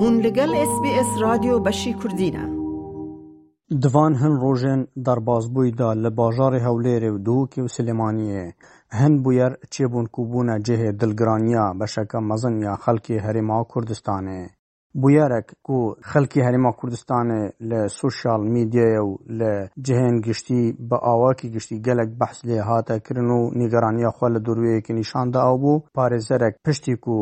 Hûn li gel SBS Radio beşî Kurdî ne. Di van hin rojên derbasbûyî de li bajarê Hewlêrê û Duhokê û Silêmaniyê hin bûyer çêbûn ku bûne cihê dilgiraniya beşeke mezin ya xelkê Herêma Kurdistanê. Bûyerek ku xelkê Herêma Kurdistanê li sosyal medyayê û li cihên giştî bi awayekî giştî gelek behs lê hate kirin û nîgeraniya xwe li dor wê yekê nîşan da ew bû, parêzerek piştî ku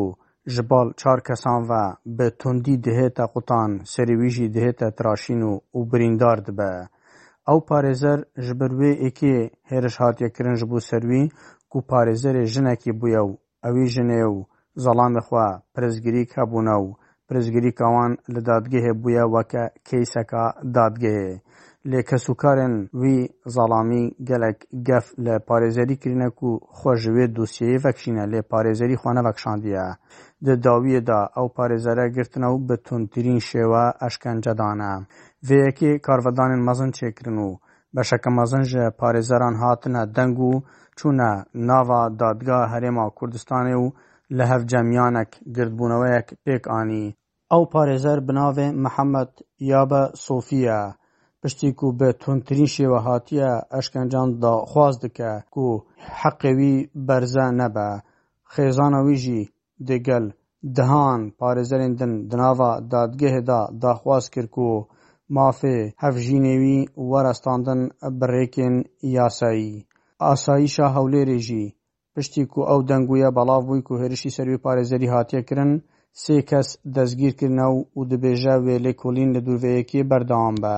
ji bal çar kesan ve bi tundî dihête qutan serê wî jî dihête tiraşîn û û birîndar dibe. Ew parêzer ji ber wê ekê hêriş hatiye kirin ji bo ser wî ku parêzerê jinekê bûye û Ewî jinê û zelamê xwe pirsgirîk hebûne û pirsgirîka wan li dadgehê bûye weke keyseka dadgehê. Lê kesûkarên wî zelamî gelek gef li parêzerî kirîne ku xwe ji wê dosyeyê vekişîne lê parêzerî xwe nevekişandiye. Di dawiyê de ew parêzere girtine û bi tundtirîn şêwe eşkence dane. Vê yekê karvedanên mezin çêkirin û Beşeke mezin ji parêzeran hatine deng û çûne nava Dadgeha Herêma Kurdistanê û li hev cemyanek girdbûneweyek pêk anî. Ew parêzer bi navê Mihemed Yabe Sofî ye. Piştî ku bi tundtirîn şêwe hatiye eşkencan daxwaz dike ku heqê wî berze nebe. Xêzana wî jî Di gel dehan parêzerên din di nava dadgehê de daxwaz kir ku mafê hevjînê wî were standin bi rêkên yasayî. Asayîşa Hewlêrê jî piştî ku ew denguye belav bûy ku hêrişî ser wê parêzerî hatiye kirin, sê kes destgîr kirine û dibêje wê lêkolîn li dûrveyekê berdewam be.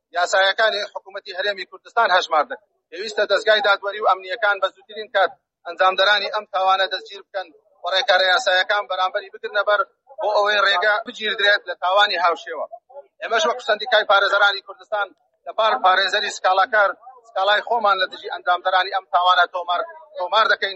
Yasayekanê hikûmetî Herêmî Kurdistan hejmar dikin. Pêwîst e dezgayê dadwerî û emnîyekan be zûtirîn ket encamderanî em tawane destgîr bikin û rêkare yasayekan beramberî bigirine ber bo ewê rêge bigîrdirêt li tawanî hevşêwa ême ji wek Sendîkayê Parêzeranî Kurdistan li par parêzerî skalakar skalayê xoman li dijî encamderanî em tawane tomar tomar dikin.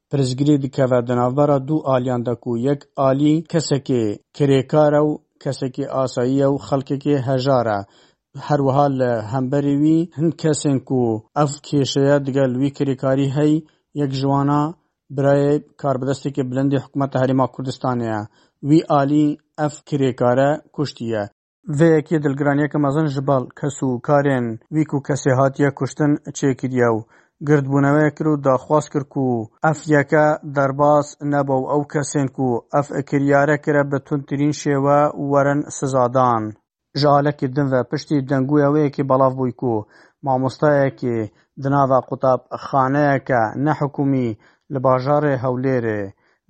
Pirsgirî dikeve di navbera du aliyan de ku yek alî kesekî kirêkar e û kesekî asayî ye û xelkekî hejar e. Her wiha li hemberî wî hin kesên ku ev kêşeye digel wî kirêkarî hey, yek ji wan a birayê karbidestekî bilindî hikûmeta Herêma Kurdistanê ye. Wî alî ev kirêkare kuştiye. Vê yekê dilgiraniyeke mezin ji bal kes û karên wî ku kesê hatiye kuştin çêkiriye û girdbûnewê kir û daxwaz kir ku ev yeke derbas nebe û ew kesên ku ev kiryare kire bi tundtirîn şêwe werin sizadan. Ji alekî din ve piştî denguya wê yekê belav bûy ku mamostayekî di nava qutabxaneyeke nehikûmî li bajarê Hewlêrê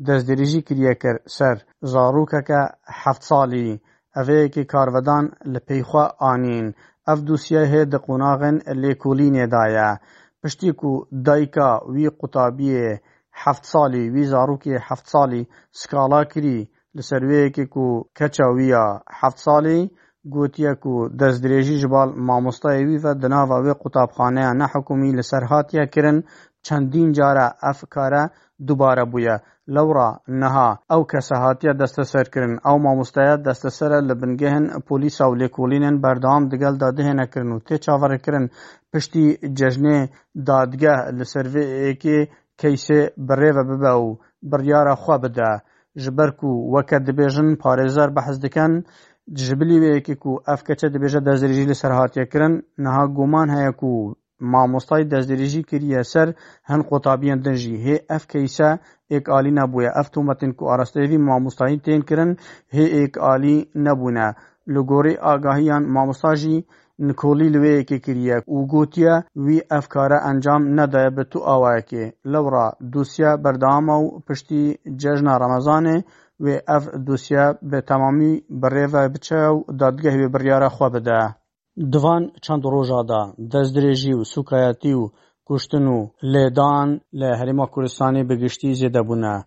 destdirîjî kiriye kir ser zarokeke heft salî Ev ê yekê karvedan li pey xwe anîn. Ev dosyeyê di qonaxên lêkolînê de ye. Piştî ku dayika wî qutabiyê heft salî wî zarokê heft salî skala kirî li ser wê yekê ku keça wî ya heft salî gotiye ku destdirêjî ji bal mamostayê wî ve di nava wê qutabxaneya nehikumî li ser hatiye kirin, çendîn care ev kare Dubare bûye. Lewra, niha, ew kese hatiye desteserkirin. Ew mamostaya desteser e li bingehên polîsa û lêkolînên berdewam digel dadihê nekirin û tê çaverêkirin. Piştî cejnê dadgeh li ser vê êkê keysê bi rê ve bibe û biryara xwe bide. Ji ber ku weke dibêjin parêzer behs dikin ji bilî wê êkê ku ev keçe dibêje destdirêjî li ser hatiye kirin, niha guman heye ku Mamostayê destdirêjî kiriye ser hin qutabiyên din jî. Hê ev keyse êk alî nebûye. Ev tometên ku arasteyê vî mamostayîn tên kirin hê êk alî nebûne. Li gorî agahiyan mamosta jî nkolî li wê yekê kiriye û gotiye wî ev kare encam nedaye bi tu awayekê. Lewra dosye berdewama û piştî cejna remezanê wê ev dosye bi temamî bi rê ve biçe û dadgeh wê biryara xwe bide. Di van çend roja de destdirêjî û sûkayetî û kuştin û lêdan li Herêma Kurdistanê bi giştî zêde bûne.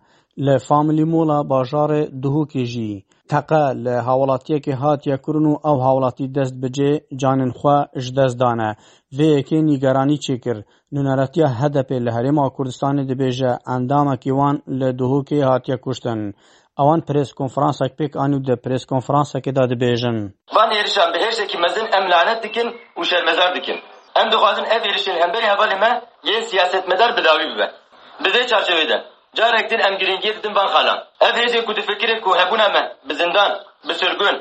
Li Family Mall a bajarê Duhokê jî teqe li hawelatiyekê hatiye kirin û ew hawelatî dest bi cê canên xwe ji dest dane. Vê yekê nîgeranî çêkir Nûneretiya HDP'ê li Herêma Kurdistanê dibêje endamekî wan li Duhokê hatiye kuştin. Ewan prêskonferansek pêk anî û di prêskonferansekê de dibêjin. Van êrişan bi hêrşekî mezin em lanet dikin û şermezar dikin. Em dixwazin ev êrişên hemberî hevalên me yên siyasetmedar bi dawî bibe. Di vê çarçovê de carek din em girîngiyê didin van xalan. Ev hêzên ku difikirin ku hebûna me bi zindan, bi sirgun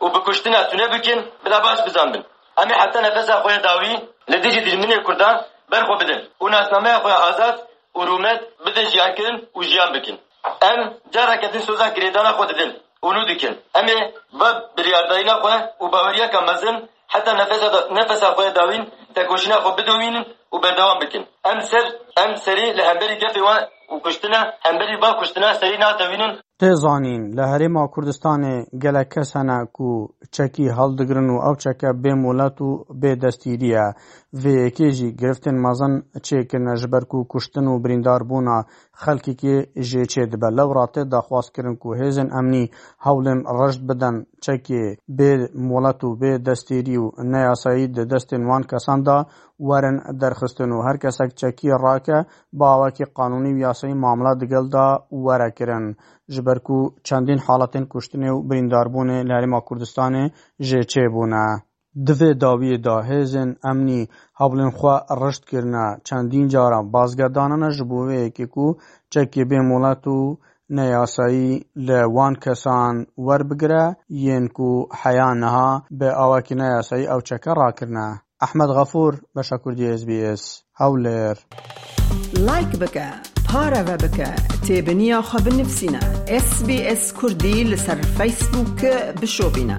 û bi kuştina tune bikin bila baş bizanbin. Em ê heta nefesa xwe ya dawî li dijî dijminê Kurdan berxwe bidin û nasnameya xwe ya azad û rûmet bidin jiyankirin û jiyan bikin. Em careke din soza girêdana xwe didin û nû dikin. Em ê va biryardayîna xwe û baweriyeka mezin heta nefesa nefesa xwe ya dawîn tekoşîna xwe bidowînin û berdewam bikin. Em ser em serî li hemberî gefê wan Û kuştin e, hemberî ba kuştin e, serî natewînin. Tê zanîn, li Herêma Kurdistanê gelek kes hene ku çekî hildigirin û ew çeke bê molet û bê destgîrî ye. Vê yekê jî giriftên mezin çêkirine ji ber ku kuştin û birîndarbûna xelkekê jê çê dibe. Lewra tê daxwazkirin ku hêzên emnî hewlên reşt bidin çekê bê molet û bê destgîrî û neyasayî di destên wan kesan de werin derxistin û her kesek çekî rake Bi awayekî qanûnî û yasayî mamla di gel de were kirin. Ji ber ku çendîn halatên kuştinê û birîndarbûnê li Herêma Kurdistanê jê çêbûne. Di vê dawiyê de hêzên emnî hewlên xwe rişt kirine. Çendîn caran bazgedanane ji bo wê yekê ku çekê bê molet û neyasayî li wan kesan werbigire yên ku heya niha bi awakî neyasayî ew çeke rakirine. Ehmed Xefûr, Beşa Kurdî SBS, Hewlêr. Like bike, pareve bike, têbiniya xwe binivsîne, SBS Kurdî li ser Facebook bişopîne.